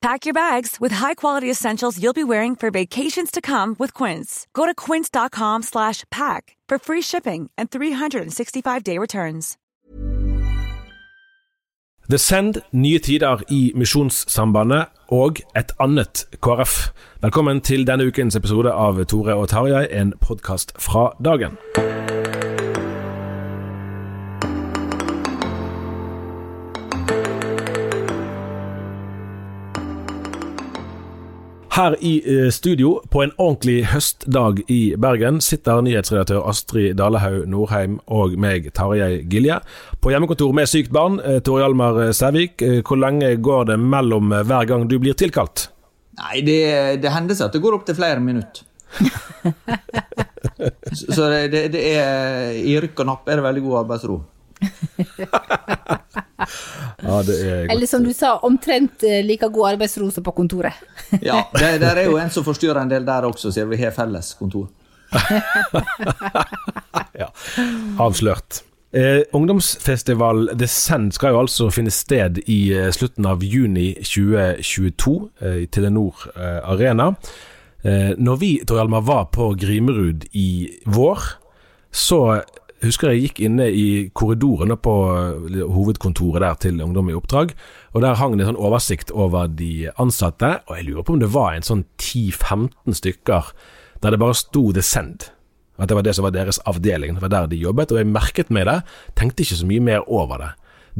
Pack your bags with high-quality essentials you'll be wearing for vacations to come with Quince. Go to quince.com slash pack for free shipping and 365-day returns. The Send, nye tider i Misjonssambandet og et annet KrF. Velkommen til denne ukens episode av Tore og Tarjei, en podkast fra dagen. Her i eh, studio, på en ordentlig høstdag i Bergen, sitter nyhetsredaktør Astrid Dalehaug Norheim og meg, Tarjei Gilje. På hjemmekontor med sykt barn, eh, Tore Hjalmar Sævik. Eh, hvor lenge går det mellom hver gang du blir tilkalt? Nei, det, det hender seg at det går opp til flere minutter. Så det, det, det er I rykk og napp er det veldig god arbeidsro. Ja, det er godt. Eller som du sa, omtrent eh, like god arbeidsro som på kontoret. Ja, det, der er jo en som forstyrrer en del der også, siden vi har felles kontor. ja. Avslørt. Eh, ungdomsfestival Descent skal jo altså finne sted i eh, slutten av juni 2022 eh, i Telenor eh, Arena. Eh, når vi Tor Hjalmar, var på Grimerud i vår, så husker jeg gikk inne i korridorene på eh, hovedkontoret der til Ungdom i oppdrag, og der hang det en sånn oversikt over de ansatte, og jeg lurer på om det var en sånn 10-15 stykker der det bare sto The Send. At det var det som var deres avdeling, det var der de jobbet, og jeg merket meg det, tenkte ikke så mye mer over det.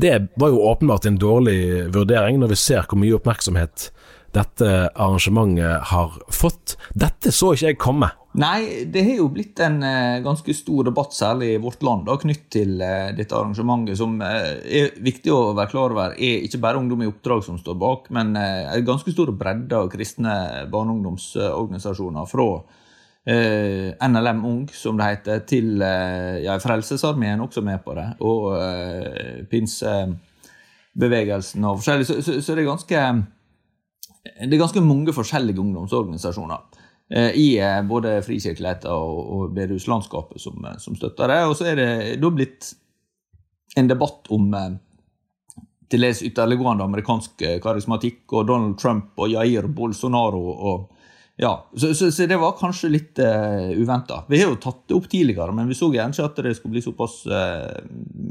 Det var jo åpenbart en dårlig vurdering, når vi ser hvor mye oppmerksomhet dette arrangementet har fått. Dette så ikke jeg komme. Nei, det har jo blitt en eh, ganske stor debatt, særlig i vårt land, da, knytt til eh, dette arrangementet, som eh, er viktig å være klar over er ikke bare Ungdom i oppdrag som står bak, men en ganske stor bredde av kristne barneungdomsorganisasjoner. Fra eh, NLM Ung, som det heter, til eh, ja, Frelsesarmeen også med på det, og eh, pinsebevegelsen og forskjellig. Så, så, så det, er ganske, det er ganske mange forskjellige ungdomsorganisasjoner eh, i eh, både Frikirkeligheten og, og bedehuslandskapet som, eh, som støtter det. Og så er det da blitt en debatt om til dels ytterliggående amerikansk karismatikk og Donald Trump og Jair Bolsonaro. og ja, Så, så, så det var kanskje litt uh, uventa. Vi har jo tatt det opp tidligere, men vi så gjerne ikke at det skulle bli såpass uh,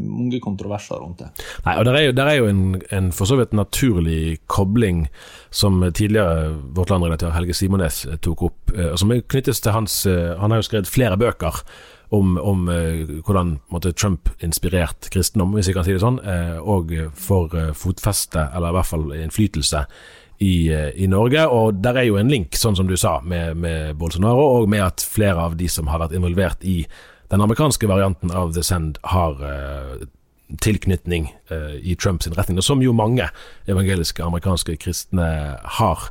mange kontroverser rundt det. Nei, og Det er jo, der er jo en, en for så vidt naturlig kobling som tidligere vårt landredaktør Helge Simones eh, tok opp, uh, som knyttes til hans uh, Han har jo skrevet flere bøker om, om eh, hvordan måtte, Trump-inspirert kristendom, hvis jeg kan si det sånn, eh, og for eh, fotfeste, eller i hvert fall innflytelse, i, eh, i Norge. Og der er jo en link, sånn som du sa, med, med Bolsonaro, og med at flere av de som har vært involvert i den amerikanske varianten av The Send, har uh, tilknytning uh, i Trumps retning, og som jo mange evangeliske amerikanske kristne har.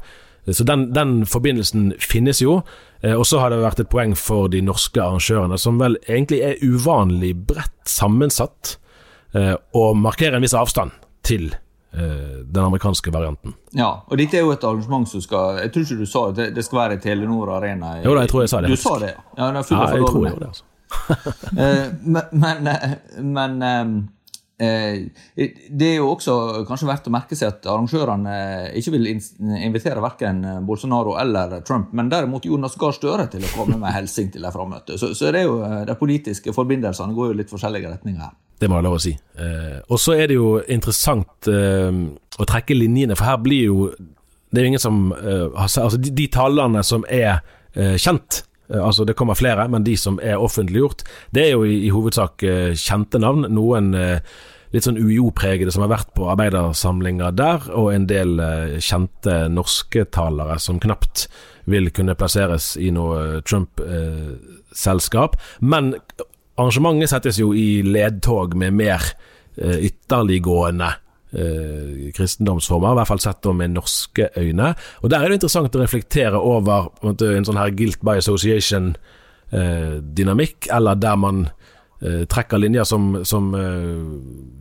Så den, den forbindelsen finnes jo. Og så har det vært et poeng for de norske arrangørene, som vel egentlig er uvanlig bredt sammensatt, Og å markere en viss avstand til den amerikanske varianten. Ja, og dette er jo et arrangement som skal Jeg tror ikke du sa det, det skal være i Telenor Arena. i- Jo da, jeg tror jeg sa det, Du faktisk. sa det, ja. ja av jeg tror jeg gjorde det, altså. Eh, men men, eh, men eh, eh, det er jo også kanskje verdt å merke seg at arrangørene ikke vil invitere verken Bolsonaro eller Trump, men derimot Jonas Gahr Støre til å komme med hilsing til det frammøtet. Så, så det er jo, eh, de politiske forbindelsene går jo litt forskjellige retninger her. Det må jeg lov å si. Eh, og så er det jo interessant eh, å trekke linjene, for her blir jo Det er jo ingen som eh, Altså, de, de talerne som er eh, kjent, eh, altså det kommer flere, men de som er offentliggjort, det er jo i, i hovedsak eh, kjente navn. Noen eh, litt sånn UiO-pregede som har vært på arbeidersamlinger der, og en del eh, kjente norske talere som knapt vil kunne plasseres i noe Trump-selskap. Men arrangementet settes jo i ledtog med mer eh, ytterliggående eh, kristendomsformer, i hvert fall sett med norske øyne. Og Der er det interessant å reflektere over en, sånn her guilt by association-dynamikk, eller der man eh, trekker linjer som, som eh,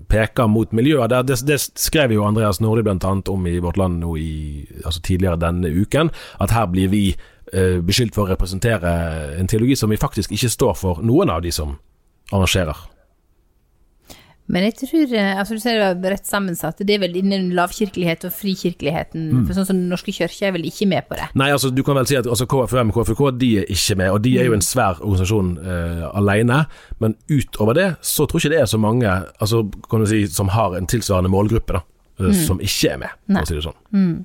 peker mot miljøet. Det, det, det skrev jo Andreas Nordli annet om i Vårt Land nå i, altså tidligere denne uken, at her blir vi eh, beskyldt for å representere en teologi som vi faktisk ikke står for, noen av de som arrangerer. Men jeg tror, eh, altså du ser det var rett sammensatt, det er vel innen lavkirkelighet og frikirkeligheten, for sånn som Den norske kirke er vel ikke med på det. Nei, altså du kan vel si at altså, KFUM og KFUK de er ikke med, og de er jo en svær organisasjon eh, alene. Men utover det så tror jeg ikke det er så mange altså, kan du si, som har en tilsvarende målgruppe, da, Mm. som ikke er med, for å si det sånn.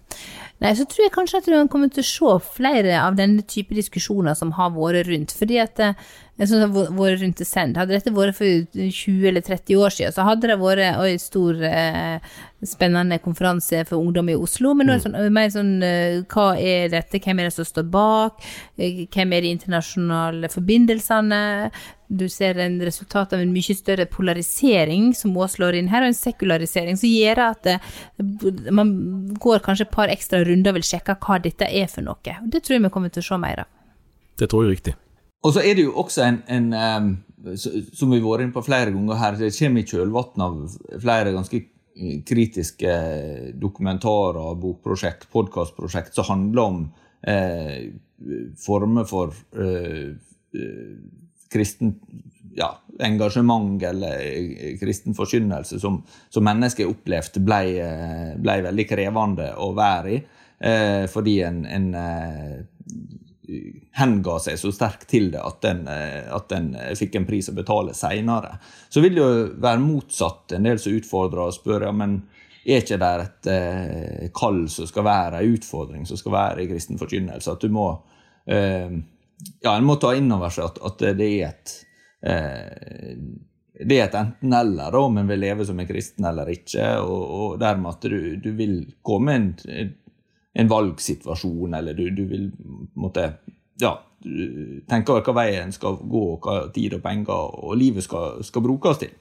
Nei, så tror jeg kanskje at du kommer til å se flere av denne type diskusjoner som har vært rundt. Fordi at eh, synes det har vært rundt i Send, hadde dette vært for 20 eller 30 år siden, så hadde det vært en stor, eh, spennende konferanse for ungdom i Oslo. Men nå er det sånn, mer sånn eh, hva er dette, hvem er det som står bak, Eh, hvem er de internasjonale forbindelsene? Du ser en resultat av en mye større polarisering som også slår inn her, og en sekularisering som gjør at man går kanskje et par ekstra runder og vil sjekke hva dette er for noe. Og Det tror jeg vi kommer til å se mer av. Det tror jeg er riktig. Og så er det jo også en, en um, som vi har vært inne på flere ganger her, det kommer i kjølvannet av flere ganske eh, kritiske dokumentarer, bokprosjekt, podkastprosjekt som handler om eh, former for eh, eh, kristen ja, engasjement eller eh, kristen forkynnelse som, som mennesket opplevde ble, eh, ble veldig krevende å være i, eh, fordi en, en eh, henga seg så sterkt til det at den, eh, at den eh, fikk en pris å betale seinere. Så vil det jo være motsatt. En del som utfordrer og spør ja, men er ikke det et eh, kall som skal være, en utfordring som skal være i kristen forkynnelse? At du må eh, ja, en må ta inn over seg at, at det er et eh, det er et enten-eller, om en vil leve som en kristen eller ikke. Og, og dermed at du, du vil komme en, en valgsituasjon, eller du, du vil måtte, ja, tenke hvilken vei en skal gå, hva tid og penger og livet skal, skal brukes til.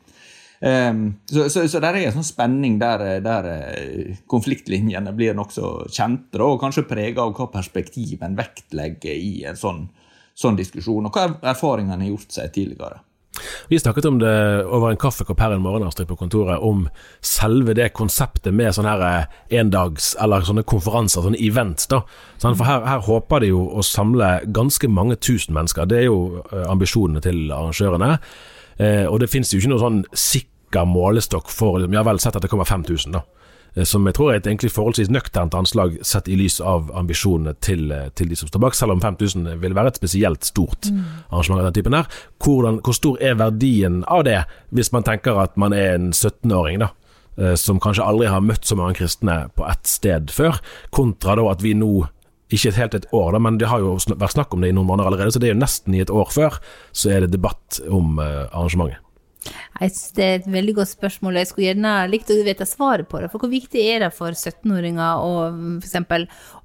Um, så, så, så der er en sånn spenning der, der eh, konfliktlinjene blir nokså kjente, og kanskje prega av hva perspektiv en vektlegger i en sånn, sånn diskusjon, og hva erfaringene har gjort seg tidligere. Vi snakket om det over en kaffekopp her en morgen Astrid, på kontoret, om selve det konseptet med sånne her eh, endags- eller sånne konferanser, sånne events. da. Sånn, for her, her håper de jo å samle ganske mange tusen mennesker. Det er jo eh, ambisjonene til arrangørene. Eh, og det finnes jo ikke noe sånn sikker målestokk for liksom, Ja vel, sett at det kommer 5000, da. Eh, Som jeg tror er et egentlig forholdsvis nøkternt anslag sett i lys av ambisjonene til, eh, til de som står bak, selv om 5000 vil være et spesielt stort arrangement av den typen her. Hvordan, hvor stor er verdien av det, hvis man tenker at man er en 17-åring, da? eh, Som kanskje aldri har møtt så mange kristne på ett sted før, kontra da at vi nå ikke et helt et år, da, men det har jo vært snakk om det i noen måneder allerede, så det er jo nesten i et år før, så er det debatt om arrangementet. Jeg synes Det er et veldig godt spørsmål, jeg skulle gjerne likt å vite svaret på det. For hvor viktig er det for 17-åringer å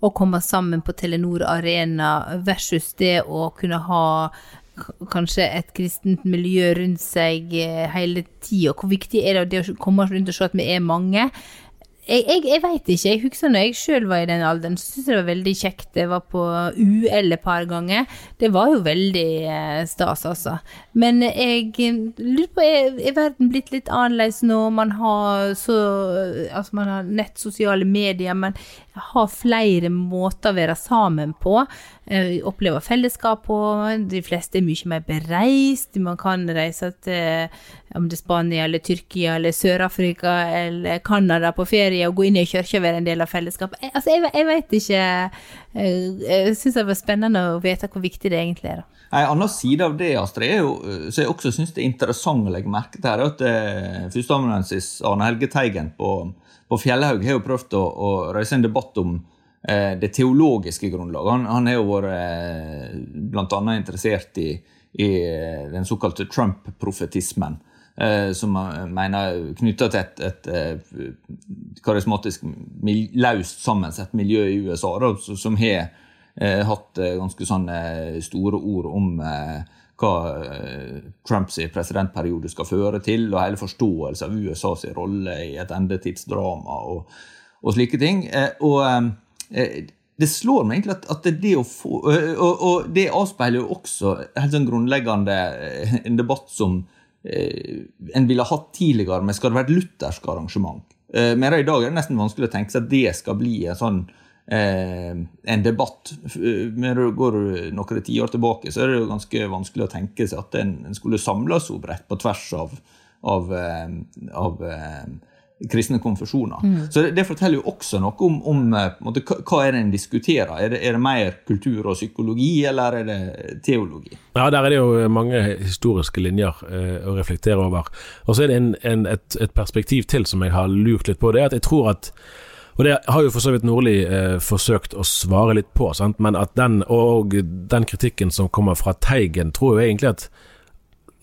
å komme sammen på Telenor Arena versus det å kunne ha kanskje et kristent miljø rundt seg eh, hele tida? Hvor viktig er det, det å komme rundt og se at vi er mange? Jeg, jeg, jeg veit ikke. Jeg husker når jeg sjøl var i den alderen, så syntes jeg det var veldig kjekt. Jeg var på UL et par ganger. Det var jo veldig eh, stas, altså. Men jeg eh, lurer på, er, er verden blitt litt annerledes nå? Man har så Altså, man har nett, sosiale medier, men ha flere måter å være sammen på. Eh, oppleve fellesskap på. De fleste er mye mer bereist. Man kan reise til om det er Spania eller Tyrkia eller Sør-Afrika eller Canada på ferie og gå inn i kirka og være en del av fellesskapet. Altså, jeg, jeg vet ikke Jeg syns det var spennende å vite hvor viktig det egentlig er. da. En annen side av det, Astrid, er jo, som jeg også syns er interessant å legge merke til, er at eh, førsteamanuensis Arne Helge Teigen på, på Fjellhaug har jo prøvd å, å reise en debatt om eh, det teologiske grunnlaget. Han, han har jo vært eh, bl.a. interessert i, i eh, den såkalte Trump-profetismen. Eh, som mener knytta til et, et, et karismatisk, løst sammensett miljø i USA, da, som har eh, hatt eh, ganske sånne store ord om eh, hva eh, Trumps presidentperiode skal føre til, og hele forståelse av USAs rolle i et endetidsdrama og, og slike ting. Eh, og eh, det slår meg egentlig at, at det å få og, og, det avspeiler jo også helt sånn grunnleggende en debatt som en ville hatt tidligere, men skal det være et luthersk arrangement? Men i dag er det nesten vanskelig å tenke seg at det skal bli en sånn eh, en debatt. Men går du noen tiår tilbake, så er det jo ganske vanskelig å tenke seg at en, skulle samles så bredt på tvers av, av, eh, av eh, kristne konfesjoner. Mm. Så det, det, forteller jo også noe om, om måte, hva er det en diskuterer. Er det, er det, mer kultur og psykologi, eller er det teologi? Ja, Der er det jo mange historiske linjer eh, å reflektere over. Og så er det en, en, et, et, perspektiv til som jeg har lurt litt på. Det er at jeg tror at og det har jo for så vidt Nordli eh, forsøkt å svare litt på, sant? men at den, og den kritikken som kommer fra Teigen, tror jeg egentlig at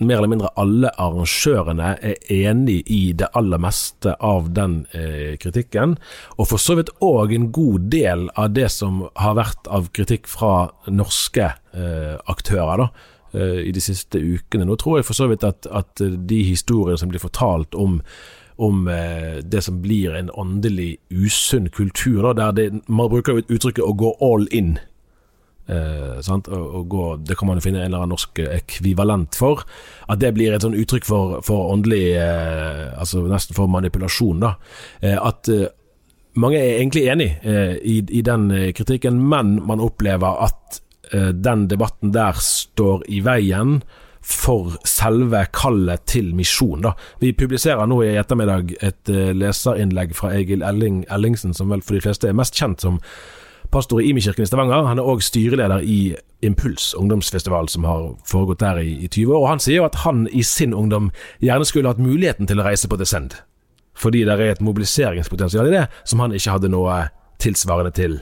mer eller mindre alle arrangørene er enig i det aller meste av den eh, kritikken. Og for så vidt òg en god del av det som har vært av kritikk fra norske eh, aktører. da eh, i de siste ukene. Nå tror jeg for så vidt at, at de historiene som blir fortalt om om eh, det som blir en åndelig usunn kultur, da, der det, man bruker uttrykket 'å gå all in'. Eh, og å gå, det kan man jo finne en eller annen norsk ekvivalent for. At det blir et sånn uttrykk for, for åndelig eh, Altså nesten for manipulasjon. da. Eh, at eh, mange er egentlig enig eh, i, i, den kritikken, men man opplever at den debatten der står i veien for selve kallet til misjon. Vi publiserer nå i ettermiddag et leserinnlegg fra Egil Elling, Ellingsen, som vel for de fleste er mest kjent som pastor i Imi-kirken i Stavanger. Han er òg styreleder i Impuls ungdomsfestival, som har foregått der i, i 20 år. Og Han sier jo at han i sin ungdom gjerne skulle hatt muligheten til å reise på Descend, fordi det er et mobiliseringspotensial i det som han ikke hadde noe tilsvarende til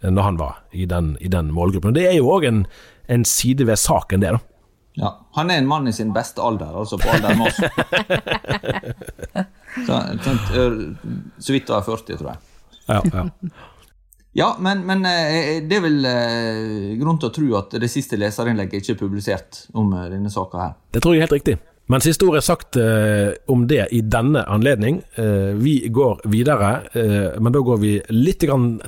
når han var i den, i den målgruppen. Og Det er jo òg en, en side ved saken, det. da. Ja, Han er en mann i sin beste alder, altså på alder med oss. så, så vidt var 40, tror jeg. Ja, ja. Ja men, men, eh, det er vel eh, grunn til å tro at det siste leserinnlegget ikke er publisert om eh, denne saka her. Det tror jeg er helt riktig. Men siste ord er sagt eh, om det i denne anledning. Eh, vi går videre, eh, men da går vi litt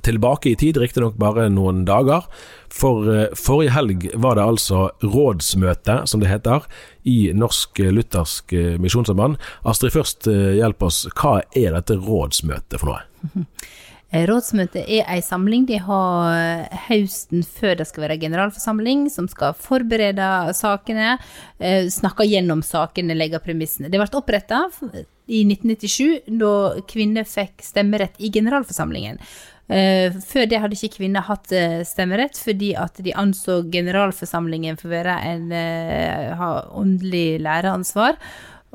tilbake i tid, riktignok bare noen dager. For eh, forrige helg var det altså rådsmøte, som det heter, i Norsk Luthersk eh, Misjonssamband. Astrid, først eh, hjelp oss. Hva er dette rådsmøtet for noe? Eh, rådsmøtet er ei samling de har eh, høsten før det skal være generalforsamling, som skal forberede sakene, eh, snakke gjennom sakene, legge premissene. Det ble oppretta i 1997, da kvinner fikk stemmerett i generalforsamlingen. Før det hadde ikke kvinner hatt stemmerett, fordi at de anså generalforsamlingen for å ha åndelig læreansvar.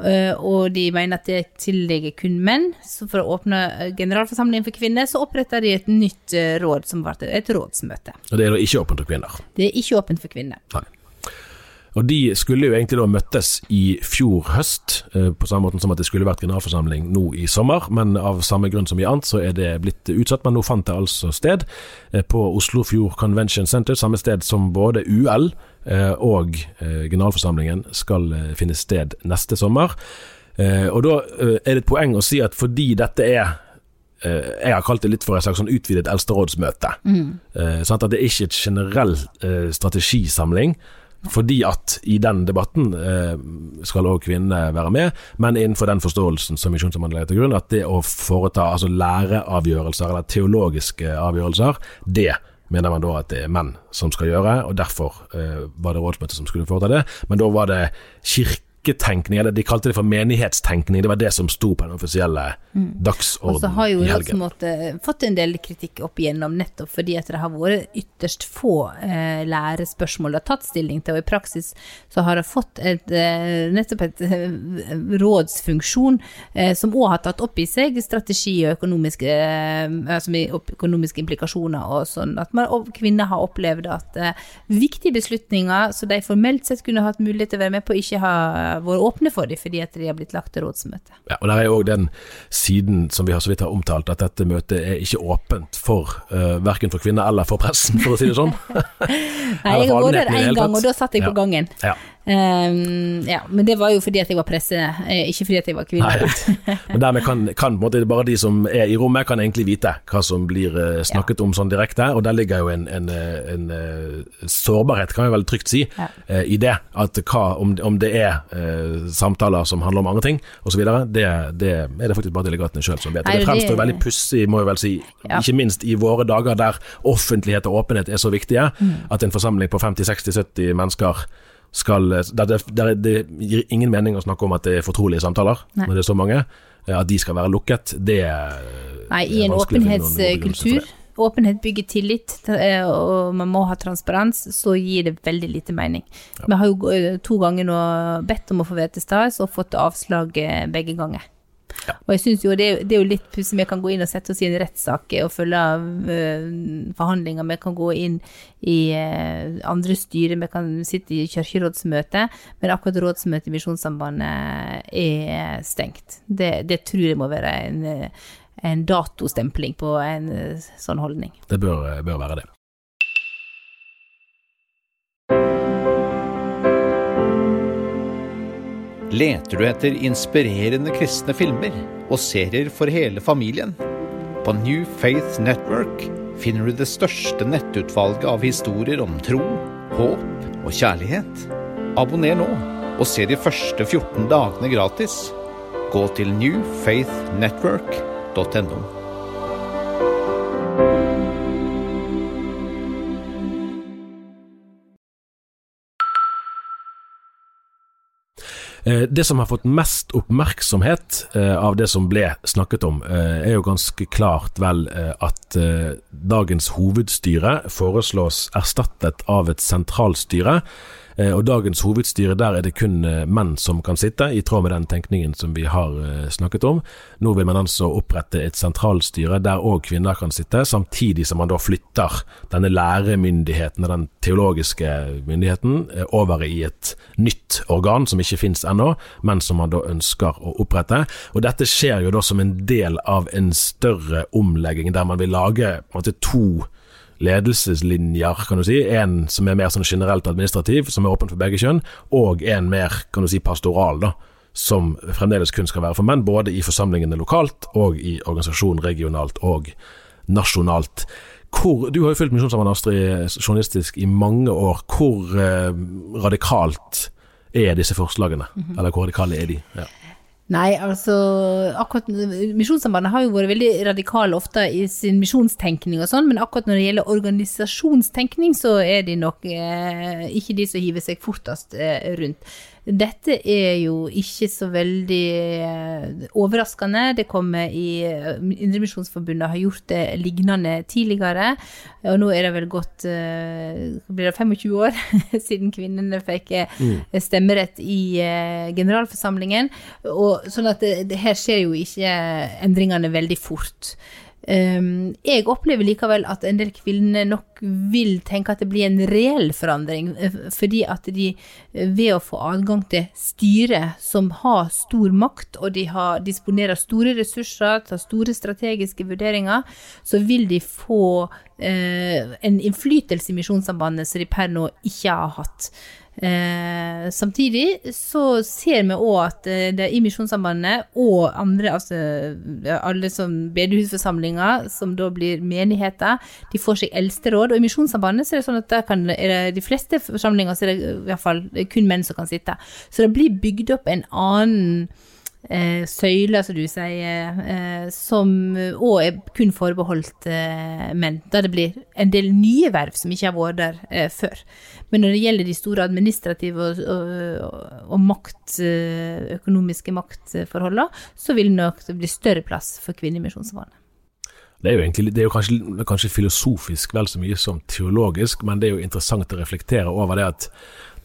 Eh, og de mener at det tilligger kun menn. Så for å åpne eh, generalforsamlingen for kvinner, så oppretter de et nytt eh, råd, som ble et rådsmøte. Og det er da ikke åpent for kvinner? Det er ikke åpent for kvinner. Nei. Og De skulle jo egentlig da møttes i fjor høst, på samme måte som at det skulle vært generalforsamling nå i sommer. Men av samme grunn som i annet, så er det blitt utsatt. Men nå fant det altså sted på Oslofjord Convention Center, samme sted som både UL Eh, og eh, generalforsamlingen skal eh, finne sted neste sommer. Og Da er det et poeng å si at fordi dette er jeg har kalt det litt for et slags sånn utvidet eldsterådsmøte. Mm. Sånn at det er ikke et generell strategisamling fordi at i den debatten eh, skal òg kvinnene være med, men innenfor den forståelsen som Misjonssambandet legger til grunn, at det å foreta altså læreavgjørelser eller teologiske avgjørelser, det mener man da at det er menn som skal gjøre, og derfor eh, var det rådsmøtet som skulle foreta det. Men da var det kirke kirketenkning, eller de kalte det for menighetstenkning. Det var det som sto på den offisielle mm. dagsorden Og så har jo Rådsmåte fått en del kritikk opp igjennom, nettopp fordi at det har vært ytterst få eh, lærespørsmål det har tatt stilling til, og i praksis så har det fått et, eh, nettopp et eh, rådsfunksjon eh, som òg har tatt opp i seg strategi og økonomiske, eh, altså økonomiske implikasjoner og sånn. At man, og kvinner har opplevd at eh, viktige beslutninger så de formelt sett kunne hatt mulighet til å være med på, ikke har vært åpne for dem fordi at de har blitt lagt til rådsmøte. Ja, og Der er òg den siden som vi har så vidt har omtalt, at dette møtet er ikke åpent for uh, verken for kvinner eller for pressen, for å si det sånn. Nei, jeg har vært der én gang, og da satt jeg på gangen. Ja. Um, ja, men det var jo fordi at jeg var presse, eh, ikke fordi at jeg var kvinne. Nei, men dermed kan, kan måte, bare de som er i rommet, kan egentlig vite hva som blir uh, snakket ja. om sånn direkte. Og der ligger jo en, en, eh, en, en sårbarhet, kan jeg vel trygt si, ja. i det. At hva, om, om det er uh, samtaler som handler om andre ting osv., det, det er det faktisk bare delegatene sjøl som vet. Nei, det fremstår veldig pussig, må jeg vel si, ja. ikke minst i våre dager der offentlighet og åpenhet er så viktige, mm. at en forsamling på 50-60-70 mennesker skal det, det, det, gir ingen mening å snakke om at det er fortrolige samtaler Nei. når det er så mange. At de skal være lukket, det er Nei, i en åpenhetskultur. Åpenhet bygger tillit, eh, og man må ha transparens, så gir det veldig lite mening. Ja. Vi har jo eh, to ganger nå bedt om å få vite stede, og fått avslag eh, begge ganger. Ja. Og jeg synes jo det, det, er jo litt pussig, vi kan gå inn og sette oss i en rettssak og følge uh, forhandlinger. Vi kan gå inn i uh, andre styrer, vi kan sitte i kirkerådsmøte, men akkurat rådsmøtet i Misjonssambandet er stengt. Det, det, tror jeg må være en, en datostempling på en sånn holdning. Det bør, bør være det. Leter du etter inspirerende kristne filmer og serier for hele familien? På New Faith Network finner du det største nettutvalget av historier om tro, håp og kjærlighet. Abonner nå og se de første 14 dagene gratis. Gå til newfaithnetwork.no. det som har fått mest oppmerksomhet eh, av det som ble snakket om, eh, er jo ganske klart vel at dagens hovedstyre foreslås erstattet av et sentralstyre. Eh, og dagens hovedstyre, der er det kun eh, menn som kan sitte, i tråd med den tenkningen som vi har eh, snakket om. Nå vil man altså opprette et sentralstyre der òg kvinner kan sitte, samtidig som man da flytter denne læremyndigheten og den teologiske myndigheten over i et nytt organ som ikke finnes ennå, men som man da ønsker å opprette. Og dette skjer jo da som en del av en større omlegging der man vil lage på en måte, to ledelseslinjer, kan du si. En som er mer sånn generelt administrativ, som er åpen for begge kjønn, og en mer kan du si, pastoral, da, som fremdeles kun skal være for menn, både i forsamlingene lokalt og i organisasjonen regionalt og nasjonalt. Hvor, du har jo fulgt Misjonssambandet Astrid journalistisk i mange år. Hvor eh, radikalt er disse forslagene? Mm -hmm. Eller hvor radikale er de? Ja. Nei, altså akkurat Misjonssambandet har jo vært veldig radikale ofte i sin misjonstenkning og sånn, men akkurat når det gjelder organisasjonstenkning, så er de nok eh, ikke de som hiver seg fortest eh, rundt. Dette er jo ikke så veldig eh, overraskende. Det kommer i eh, Indremisjonsforbundet har gjort det lignende tidligere. Og nå er det vel gått eh, blir det 25 år siden kvinnene fikk mm. stemmerett i generalforsamlingen. Og sånn at det, det her skjer jo ikke endringene veldig fort. Um, jeg opplever likevel at en del kvinner nok vil tenke at det blir en reell forandring, eh, fordi at de eh, ved å få adgang til styre som har stor makt, og de har, disponerer store ressurser, tar store strategiske vurderinger, så vil de få uh, en innflytelse i Misjonssambandet som de per nå ikke har hatt. Eh, samtidig så ser vi òg at eh, det i Misjonssambandet og andre, altså alle som bedehusforsamlinger, som da blir menigheter, de får seg eldsteråd. Og i Misjonssambandet så er det sånn at der kan, er de fleste forsamlinger så er det i hvert fall kun menn som kan sitte. Så det blir bygd opp en annen eh, søyler, som du sier, eh, som òg er kun forbeholdt eh, menn. Da det blir en del nye verv som ikke har vært der eh, før. Men når det gjelder de store administrative og, og, og makt, eh, økonomiske maktforholdene, så vil nok det bli større plass for kvinner. Det er jo, egentlig, det er jo kanskje, kanskje filosofisk vel så mye som teologisk, men det er jo interessant å reflektere over det at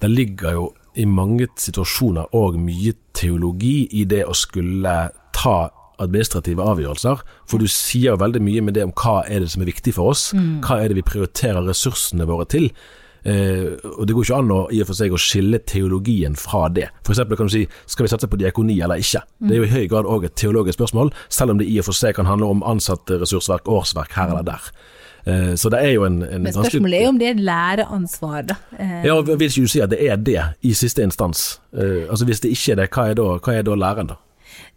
det ligger jo i mange situasjoner òg mye teologi i det å skulle ta administrative avgjørelser. For du sier veldig mye med det om hva er det som er viktig for oss. Hva er det vi prioriterer ressursene våre til. Eh, og Det går ikke an å, i og for seg å skille teologien fra det. For kan du si skal vi satse på diakoni eller ikke. Det er jo i høy grad òg et teologisk spørsmål, selv om det i og for seg kan handle om ansatte, ressursverk, årsverk her eller der. Eh, så det er jo en, en Men spørsmålet er jo om det er et læreansvar, da. Eh, Ja, vil ikke du si at det er det i siste instans? Eh, altså Hvis det ikke er det, hva er da, hva er da læren, da?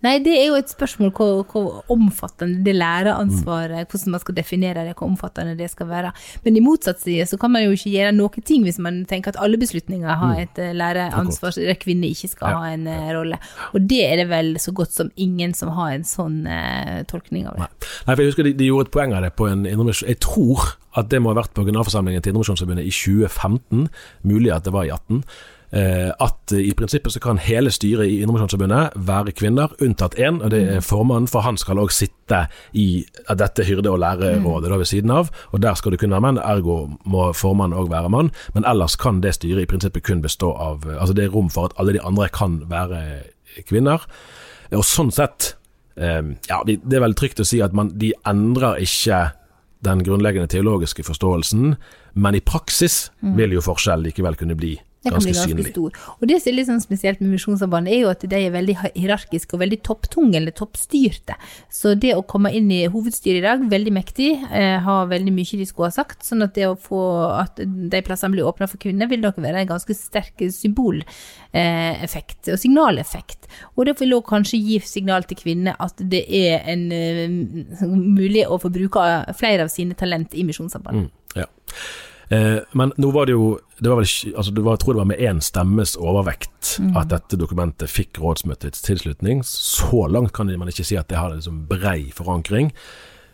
Nei, det er jo et spørsmål hvor, hvor omfattende det læreansvaret, hvordan man skal definere det, hvor omfattende det skal være. Men i motsatt side så kan man jo ikke gjøre noen ting hvis man tenker at alle beslutninger har et eh, læreansvar, så der kvinner ikke skal ha en eh, rolle. Og det er det vel så godt som ingen som har en sånn uh, tolkning av det. Nei, for jeg husker de, de gjorde et poeng av det på en indremisjon Jeg tror at det må ha vært på generalforsamlingen til Indremisjonsforbundet i 2015, mulig at det var i 18. eh, At eh, i prinsippet så kan hele styret i Indremisjonsforbundet være kvinner, unntatt én, og det er formannen, for han skal òg sitte i eh, dette hyrde- og lærerådet ved siden av, og der skal det kun være menn, ergo må formannen òg være mann, men ellers kan det styret i prinsippet kun bestå av Altså det er rom for at alle de andre kan være kvinner, og sånn sett eh, ja, det er vel trygt å si at man, de endrer ikke den grunnleggende teologiske forståelsen, men i praksis vil jo forskjell likevel kunne bli Det kan ganske, bli ganske synlig. stor. Og det som er litt sånn spesielt med Misjonssambandet, er jo at de er veldig hierarkiske og veldig topptunge, eller toppstyrte. Så det å komme inn i hovedstyret i dag, veldig mektig, eh, har veldig mye de skulle ha sagt. Sånn at det å få at de plassene blir åpna for kvinner, vil nok være en ganske sterk symboleffekt og signaleffekt. Og det vil òg kanskje gi signal til kvinner at det er en uh, mulig å få bruke flere av sine talent i Misjonssambandet. Mm, ja. Eh, men nå var det jo det var vel, altså det var, Jeg tror det var med én stemmes overvekt at dette dokumentet fikk rådsmøtets tilslutning. Så langt kan man ikke si at det har liksom brei forankring.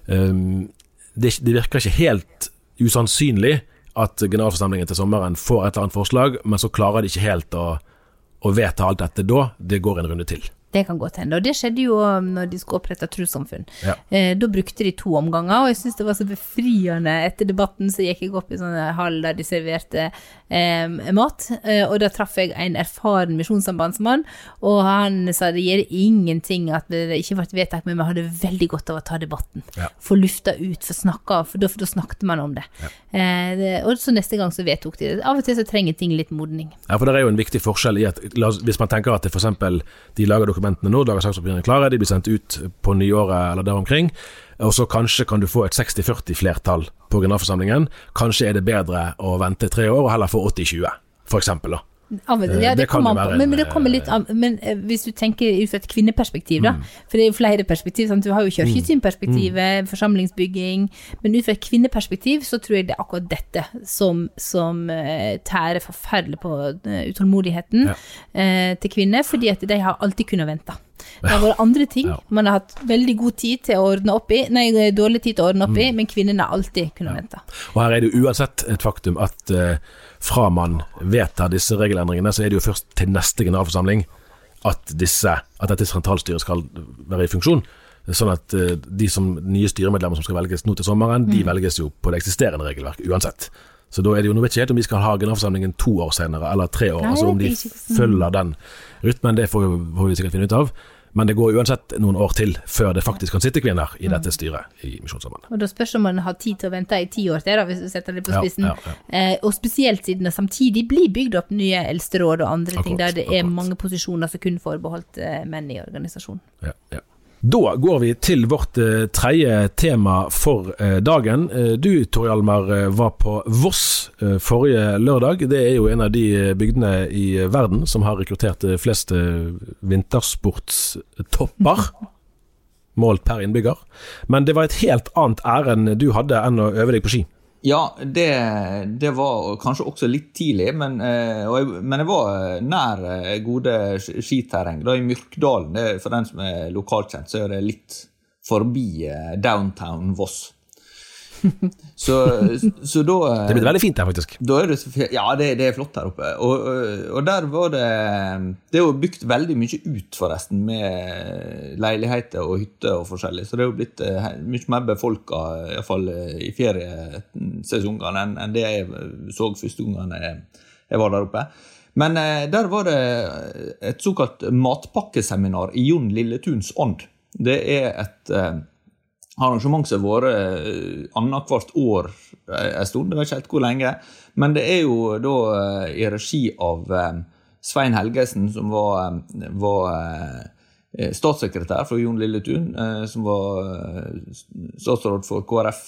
Um, det, det virker ikke helt usannsynlig at generalforsamlingen til sommeren får et eller annet forslag, men så klarer de ikke helt å, å vedta alt dette da. Det går en runde til. Det kan godt hende. Og det skjedde jo når de skulle opprette trossamfunn. Ja. Eh, da brukte de to omganger, og jeg syns det var så befriende. Etter debatten så gikk jeg opp i sånn hall der de serverte eh, mat, eh, og da traff jeg en erfaren misjonssambandsmann, og han sa det gjør ingenting at det ikke ble vedtatt, men vi hadde veldig godt av å ta debatten. Ja. Få lufta ut, få snakka, for da, snakket man om det. Eh, det. Og så neste gang så vedtok de det. Av og til så trenger ting litt modning. Ja, for det er jo en viktig forskjell i at hvis man tenker at f.eks. de lager dokumentene nå, lager klare, de blir sendt ut på nyåret eller der omkring, og så kanskje kan du få et 60-40 flertall på generalforsamlingen. Kanskje er det bedre å vente tre år og heller få 80-20, for eksempel. da. Eh, ja, det, kommer an på. Men, en, men det kommer litt an Men eh, hvis du tenker ut fra et kvinneperspektiv, da. For det er jo flere perspektiv. Sant? Du har jo kirkesynperspektivet, forsamlingsbygging. Men ut fra et kvinneperspektiv så tror jeg det er akkurat dette som, som eh, tærer forferdelig på eh, utålmodigheten Ja. eh, til kvinner, fordi at de har alltid kunnet vente. Det har vært andre ting man har hatt veldig god tid til å ordne opp i, nei, dårlig tid til å ordne opp Mm. i, men kvinnene har alltid kunnet vente. Og her er det uansett et faktum at eh, fra man vedtar disse regelendringene, så er det jo først til neste generalforsamling at, disse, at dette sentralstyret skal være i funksjon. Sånn at eh, de som nye styremedlemmer som skal velges nå til sommeren, de velges jo på det eksisterende regelverk uansett. Så da er det jo, nå vet ikke helt om vi skal ha generalforsamlingen to år senere, eller tre år. Nei, altså om de er følger den rytmen, det får, vi, får vi sikkert finne ut av. Men det går uansett noen år til før det faktisk kan sitte kvinner i dette styret i Misjonssambandet. Og da spørs om man har tid til å vente i ti år til, da, hvis du setter det på spissen. ja, ja. Eh, og spesielt siden det samtidig blir bygd opp nye eldsteråd og andre ting, der det er akkurat. mange posisjoner som kun forbeholdt eh, menn i organisasjonen. Ja, ja. Da går vi til vårt eh, tredje tema for eh, dagen. Eh, du Tor Hjalmar eh, var på Voss forrige lørdag. Det er jo en av de bygdene i verden som har rekruttert flest vintersportstopper. Målt per innbygger. Men det var et helt annet ærend du hadde enn å øve deg på ski. Ja, det, det var kanskje også litt tidlig, men, eh, jeg, men jeg var eh, nær eh, gode skiterreng. Da i Myrkdalen, det, for den som er lokalkjent, så er det litt forbi downtown Voss. Så, så da eh, Det blir veldig fint her, faktisk. det, ja, det, det er flott her oppe. Og, og der var det Det er jo bygd veldig mye ut, forresten, med leiligheter og hytter og forskjellig. Så det er jo blitt eh, mye mer befolka, iallfall i feriesesongene, enn enn det jeg så første gangen jeg, jeg var der oppe. Men eh, der var det et såkalt matpakkeseminar i Jon Lilletuns ånd. Det er et eh, arrangement som har vært eh, annethvert år eh, en stund, jeg vet ikke helt hvor lenge. Men det er jo da eh, i regi av Svein Helgesen, som var, var statssekretær for Jon Lilletun, som var statsråd for KrF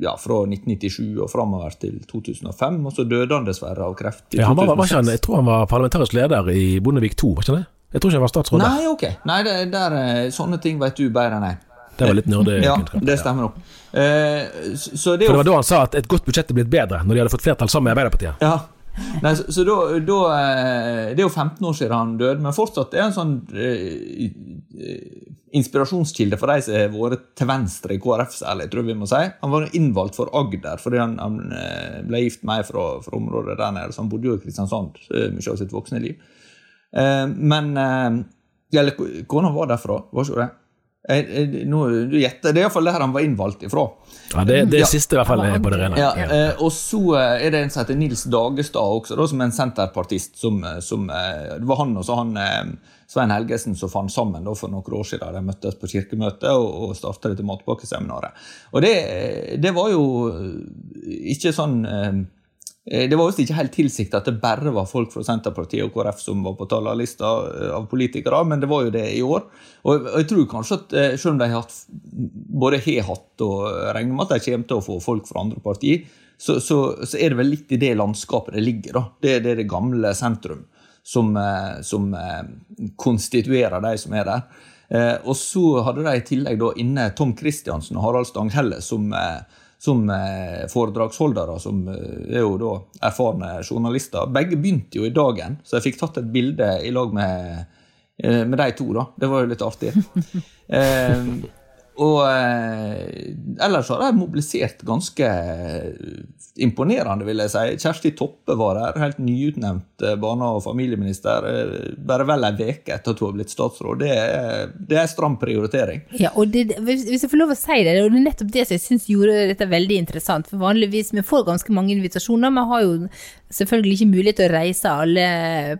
ja, fra 1997 og framover til 2005. Og så døde han dessverre av kreft i Ja, han var, var ikke 2006. han, jeg tror han var parlamentarisk leder i Bondevik II, var ikke det? Jeg tror ikke han var statsråd der. Nei, ok. Nei, det, der, sånne ting vet du bedre enn jeg. Det var litt Ja, nerdekunnskap. det stemmer nok. Eh, så det For det var da han sa at et godt budsjett er blitt bedre, når de hadde fått flertall sammen med Arbeiderpartiet. Ja. Nei, så, så da, da eh, Det er jo 15 år siden han døde, men fortsatt er han sånn eh, inspirasjonskilde for de som har vært til venstre i KrF, særlig, tror jeg vi må si. Han var innvalgt for Agder fordi han, han eh, ble gift med ei fra, fra området der nede, så han bodde jo i Kristiansand mye av sitt voksne liv. Eh, men Eller kona var derfra, var ikke det? Nå, du gjetter. Det er iallfall der han var innvalgt ifra. Ja, det, det Ja. siste i hvert fall er på det rene. Ja, eh, og så eh, er det en som heter Nils Dagestad også, da, som er en senterpartist. Som, eh, som, det var han og så han Svein Helgesen som fant sammen da, for noen år siden. De møttes på kirkemøte og, og starta dette matpakkeseminaret. Og det, det var jo ikke sånn eh, det var visst ikke helt tilsikta at det bare var folk fra Senterpartiet og KrF som var på talerlista eh, av politikere, men det var jo det i år. Og jeg tror kanskje at eh, selv om de har hatt, både har hatt og regner med at de kommer til å få folk fra andre partier, så, så, så er det vel litt i det landskapet det ligger. da. Det, det er det gamle sentrum som, eh, som eh, konstituerer de som er der. Eh, Og så hadde de i tillegg da inne Tom Kristiansen og Harald Stanghelle som eh, som eh, foredragsholdere, som eh, er jo da erfarne journalister. Begge begynte jo i Dagen, så jeg fikk tatt et bilde i lag med, eh, med de to. da. Det var jo litt artig. eh, og eh, ellers har de mobilisert ganske imponerende, vil jeg si. Kjersti Toppe var der, helt nyutnevnt eh, barne- og familieminister. eh, Bare vel ei uke etter at hun har blitt statsråd. Det er, det er stram prioritering. Ja, og det, hvis jeg får lov å si det, og det er nettopp det som jeg syns gjorde dette veldig interessant. For vanligvis, vi får ganske mange invitasjoner, vi har jo selvfølgelig ikke mulighet til å reise alle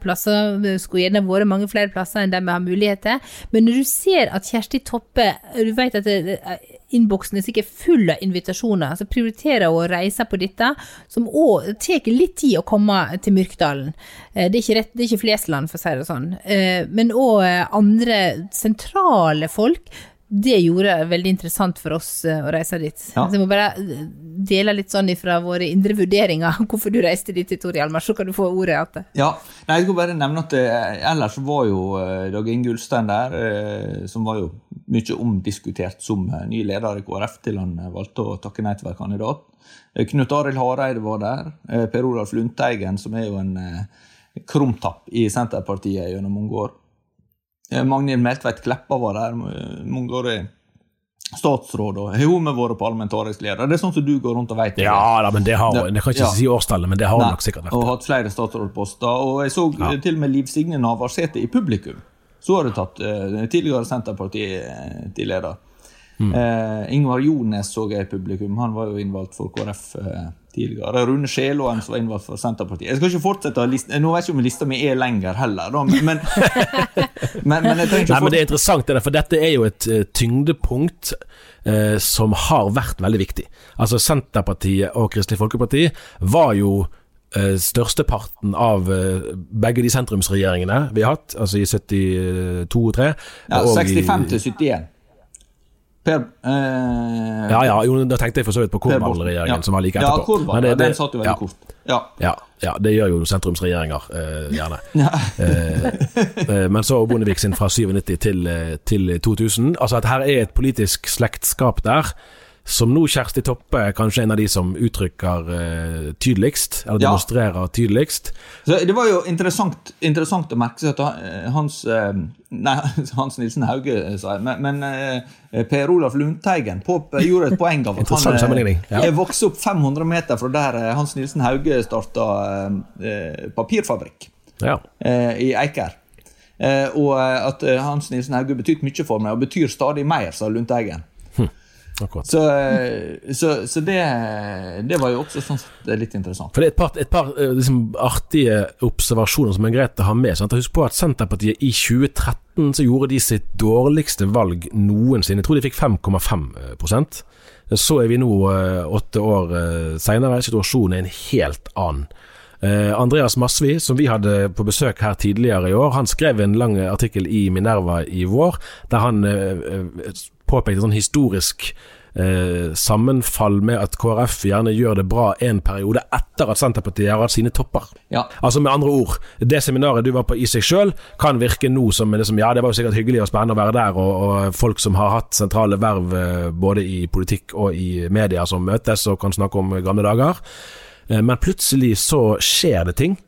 plasser. Det skulle gjerne vært mange flere plasser enn der vi har mulighet til. Men når du ser at Kjersti Toppe, du vet at det- innboksen er sikkert full av invitasjoner, så prioriterer hun å reise på dette, som òg tar litt tid å komme til Myrkdalen. Eh, Det er ikke, rett, det er ikke Flesland, for å si det sånn. Eh, Men òg andre sentrale folk. Det gjorde det veldig interessant for oss eh, å reise dit. Ja. Så jeg må bare eh, dele litt sånn ifra våre indre vurderinger hvorfor du reiste dit til Tor Hjalmar, så kan du få ordet igjen. Ja, Nei, jeg skulle bare nevne at eh, ellers var jo Dag Inge Ulstein der, som var jo mye omdiskutert som ny leder i KrF, til han valgte å takke nei til å være kandidat. Knut Arild Hareide var der. Per Olaf Lundteigen, som er jo en krumtapp i Senterpartiet gjennom mange år. Eh, Magnhild Meltveit Kleppa var der, eh, mangeårig statsråd, og har hun med vært parlamentarisk leder? Det er sånn som du går rundt og vet. Ja da, men det har hun. Jeg kan ikke Ja. si årstallet, men det har hun nok sikkert vært. Og hatt flere statsrådposter. Og jeg så ja. til og med Liv Signe Navarsete i publikum. Så har du tatt uh, tidligere Senterparti-leder. Mm. Uh, Ingvar Jones så jeg i publikum. Han var jo innvalgt for KrF eh, tidligere. Rune Sjeloen som var for Senterpartiet. Jeg skal ikke fortsette å liste Nå vet jeg ikke om lista mi er lenger heller, men, men, men, men jeg trenger ikke Nei, men Det er interessant, det der, for dette er jo et eh, tyngdepunkt eh, som har vært veldig viktig. Altså Senterpartiet og Kristelig Folkeparti var jo eh, størsteparten av eh, begge de sentrumsregjeringene vi har hatt, altså i 72 og 3. Ja, og 65 til 71. Per eh, Ja, ja, jo, da tenkte jeg for så vidt på. Korvald-regjeringen, Ja. som var like etterpå. Ja, Men det- det, den satt jo veldig ja, kort. Ja. Ja, ja, det gjør jo sentrumsregjeringer eh, gjerne. Eh, eh, men så Bondevik sin fra 97 til, eh, til 2000. Altså at her er et politisk slektskap der. Som nå Kjersti Toppe er kanskje en av de som uttrykker uh, tydeligst, eller Ja. demonstrerer tydeligst. Så det var jo interessant, interessant å merke seg at Hans eh, Nei, Hans Nilsen Hauge, eh, sa jeg, men, men eh, Per Olaf Lundteigen på, gjorde et poeng av at han eh, ja. er vokst opp 500 meter fra der eh, Hans Nilsen Hauge starta uh, papirfabrikk Ja. uh, i Eiker. Eh, og eh, at eh, Hans Nilsen Hauge betydde mye for meg, og betyr stadig mer, sa Lundteigen. Så, eh, så, så det, det var jo også sånn litt interessant. For det er et par, et par eh, liksom, artige observasjoner som er greit å ha med. Sant? Husk på at Senterpartiet i 2013 så gjorde de sitt dårligste valg noensinne. Jeg tror de fikk 5,5% Så er vi nå eh, åtte år seinere. Situasjonen er en helt annen. Eh, Andreas Masvi, som vi hadde på besøk her tidligere i år, han skrev en lang artikkel i Minerva i vår, der han eh, en påpekte sånn historisk eh, sammenfall med at KrF gjerne gjør det bra en periode etter at Senterpartiet har hatt sine topper. Ja. Altså med andre ord, det seminaret du var på i seg sjøl, kan virke nå som liksom, ja, det var jo sikkert hyggelig og spennende å være der, og, og folk som har hatt sentrale verv eh, både i politikk og i media som møtes og kan snakke om gamle dager. Eh, Men plutselig så skjer det ting,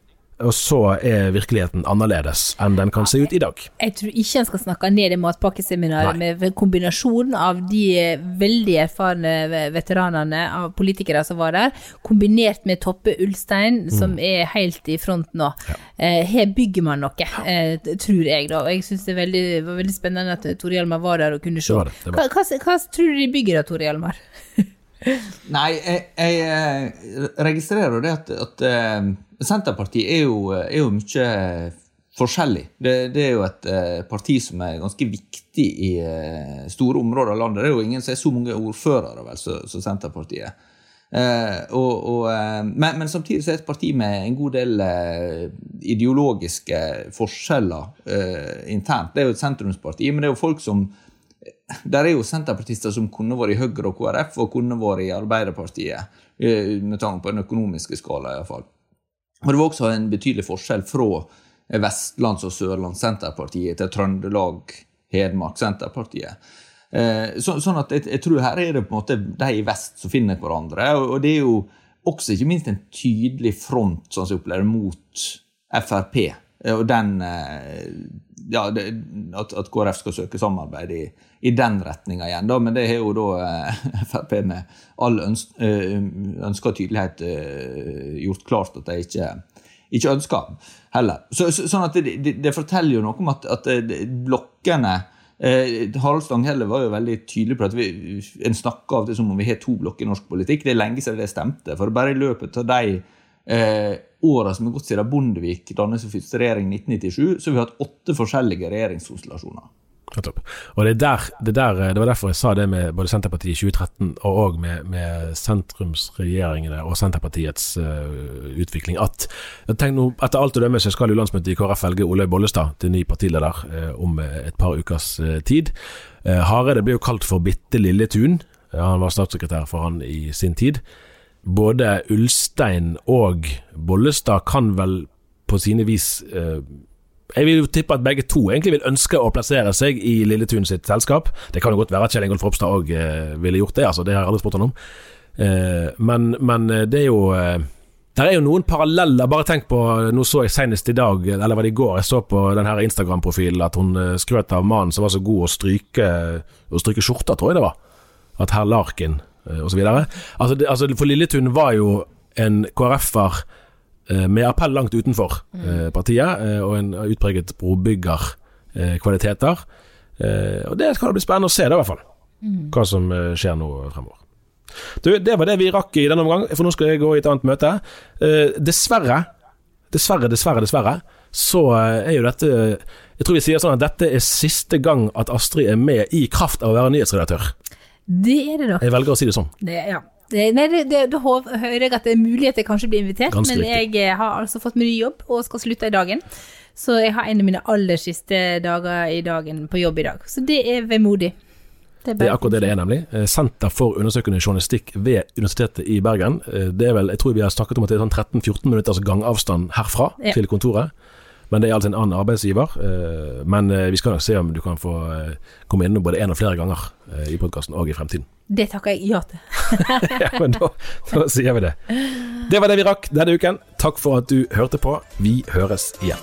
og så er virkeligheten annerledes enn den kan se ut i dag. Jeg tror ikke en skal snakke ned det matpakkeseminaret med kombinasjonen av de veldig erfarne veteranene av politikere som var der, kombinert med Toppe Ulstein, som Mm. er helt i front nå. Ja. her bygger man noe, eh, tror jeg, da. Og jeg syns det er veldig, var veldig spennende at Tore Hjalmar var der og kunne se. Det var det, det var Hva, hva, hva tror du de bygger da, Tore Hjalmar? Nei, jeg, jeg eh, registrerer jo det at, at eh, Senterpartiet er jo, er jo mye forskjellig. Det, det er jo et eh, parti som er ganske viktig i eh, store områder av landet. Det er jo ingen som er så mange ordførere vel, som Senterpartiet. Eh, og, og, eh, men, men samtidig så er det et parti med en god del ideologiske forskjeller internt. Det er jo et sentrumsparti, men det er jo folk som der er jo senterpartister som kunne vært i Høyre og KrF, og kunne vært i Arbeiderpartiet, med tanke på den økonomiske skala iallfall. Og det var også en betydelig forskjell fra Vestlands- og Sørlands-Senterpartiet til Trøndelag, Hedmark, Senterpartiet. Eh, Så, sånn at jeg, jeg tror her er det på en måte de i vest som finner hverandre. Og det er jo også ikke minst en tydelig front, sånn som jeg opplever, mot Frp. Eh, Og den eh, Ja, det, at, at KrF skal søke samarbeid i, i den retninga igjen, da. Men det har jo da eh, Frp med all øns, eh, ønska tydelighet eh, gjort klart at de ikke ikke ønsker heller. Så, så, sånn at det, det, det forteller jo noe om at, at eh, blokkene eh, Harald Stanghelle var jo veldig tydelig på at vi, en snakker av det som om vi har to blokker i norsk politikk. Det er lenge siden det stemte. For bare i løpet av de eh, åra som er gått siden Bondevik dannet sin første regjering i 1997, så har vi hatt åtte forskjellige regjeringskonstellasjoner. Og det, er der, det, der, det var derfor jeg sa det med både Senterpartiet i 2013 og òg med, med sentrumsregjeringene og Senterpartiets uh, utvikling, at tenk nå, etter alt å dømme så skal jo landsmøtet i KrF velge Olaug Bollestad til ny partileder uh, om et par ukers uh, tid. Uh, Hareide ble jo kalt for Bitte lille Tun. Ja, han var statssekretær for han i sin tid. Både Ulstein og Bollestad kan vel på sine vis eh, jeg vil jo tippe at begge to egentlig vil ønske å plassere seg i Lilletun sitt selskap. Det kan jo godt være at Kjell Ingolf Ropstad òg eh, ville gjort det, altså, det har jeg aldri spurt han om. Eh, men, men det er jo eh, Det er jo noen paralleller. Bare tenk på Nå så jeg senest i dag, eller var det i går, jeg så på den her Instagram-profilen at hun eh, skrøt av mannen som var så god å stryke, å stryke skjorta, tror jeg det var. At herr Larkin, eh, osv. Altså, det- altså, for Lilletun var jo en KrF-er eh, med appell langt utenfor eh, partiet, eh, og en utpreget brobyggerkvaliteter. Eh, og det det bli spennende å se, da, i hvert fall. Hva som eh, skjer nå fremover. Du, det var det vi rakk i denne omgang, for nå skal jeg gå i et annet møte. Eh, dessverre, dessverre, dessverre, dessverre, så eh, er jo dette Jeg tror vi sier sånn at dette er siste gang at Astrid er med i kraft av å være nyhetsredaktør. Det er det nok. Jeg velger å si det sånn. Det, ja. Det- Nei, det, det, da hører jeg at det er mulig at jeg kanskje blir invitert, Ganske men riktig. jeg eh, har altså fått meg ny jobb og skal slutte i dagen. Så jeg har en av mine aller siste dager i dagen på jobb i dag. Så det er vemodig. Det er akkurat det det er, nemlig. Eh, Senter for undersøkende journalistikk ved Universitetet i Bergen. Eh, Det er vel, jeg tror vi har snakket om at det er sånn 13-14 minutters gangavstand herfra Ja. til kontoret. Men det er altså en annen arbeidsgiver. eh, Men eh, vi skal nok se om du kan få eh, komme innom både én og flere ganger i podkasten og i fremtiden. Det takker jeg ja til. ja, men da, da sier vi det. Det var det vi rakk denne uken. Takk for at du hørte på. Vi høres igjen.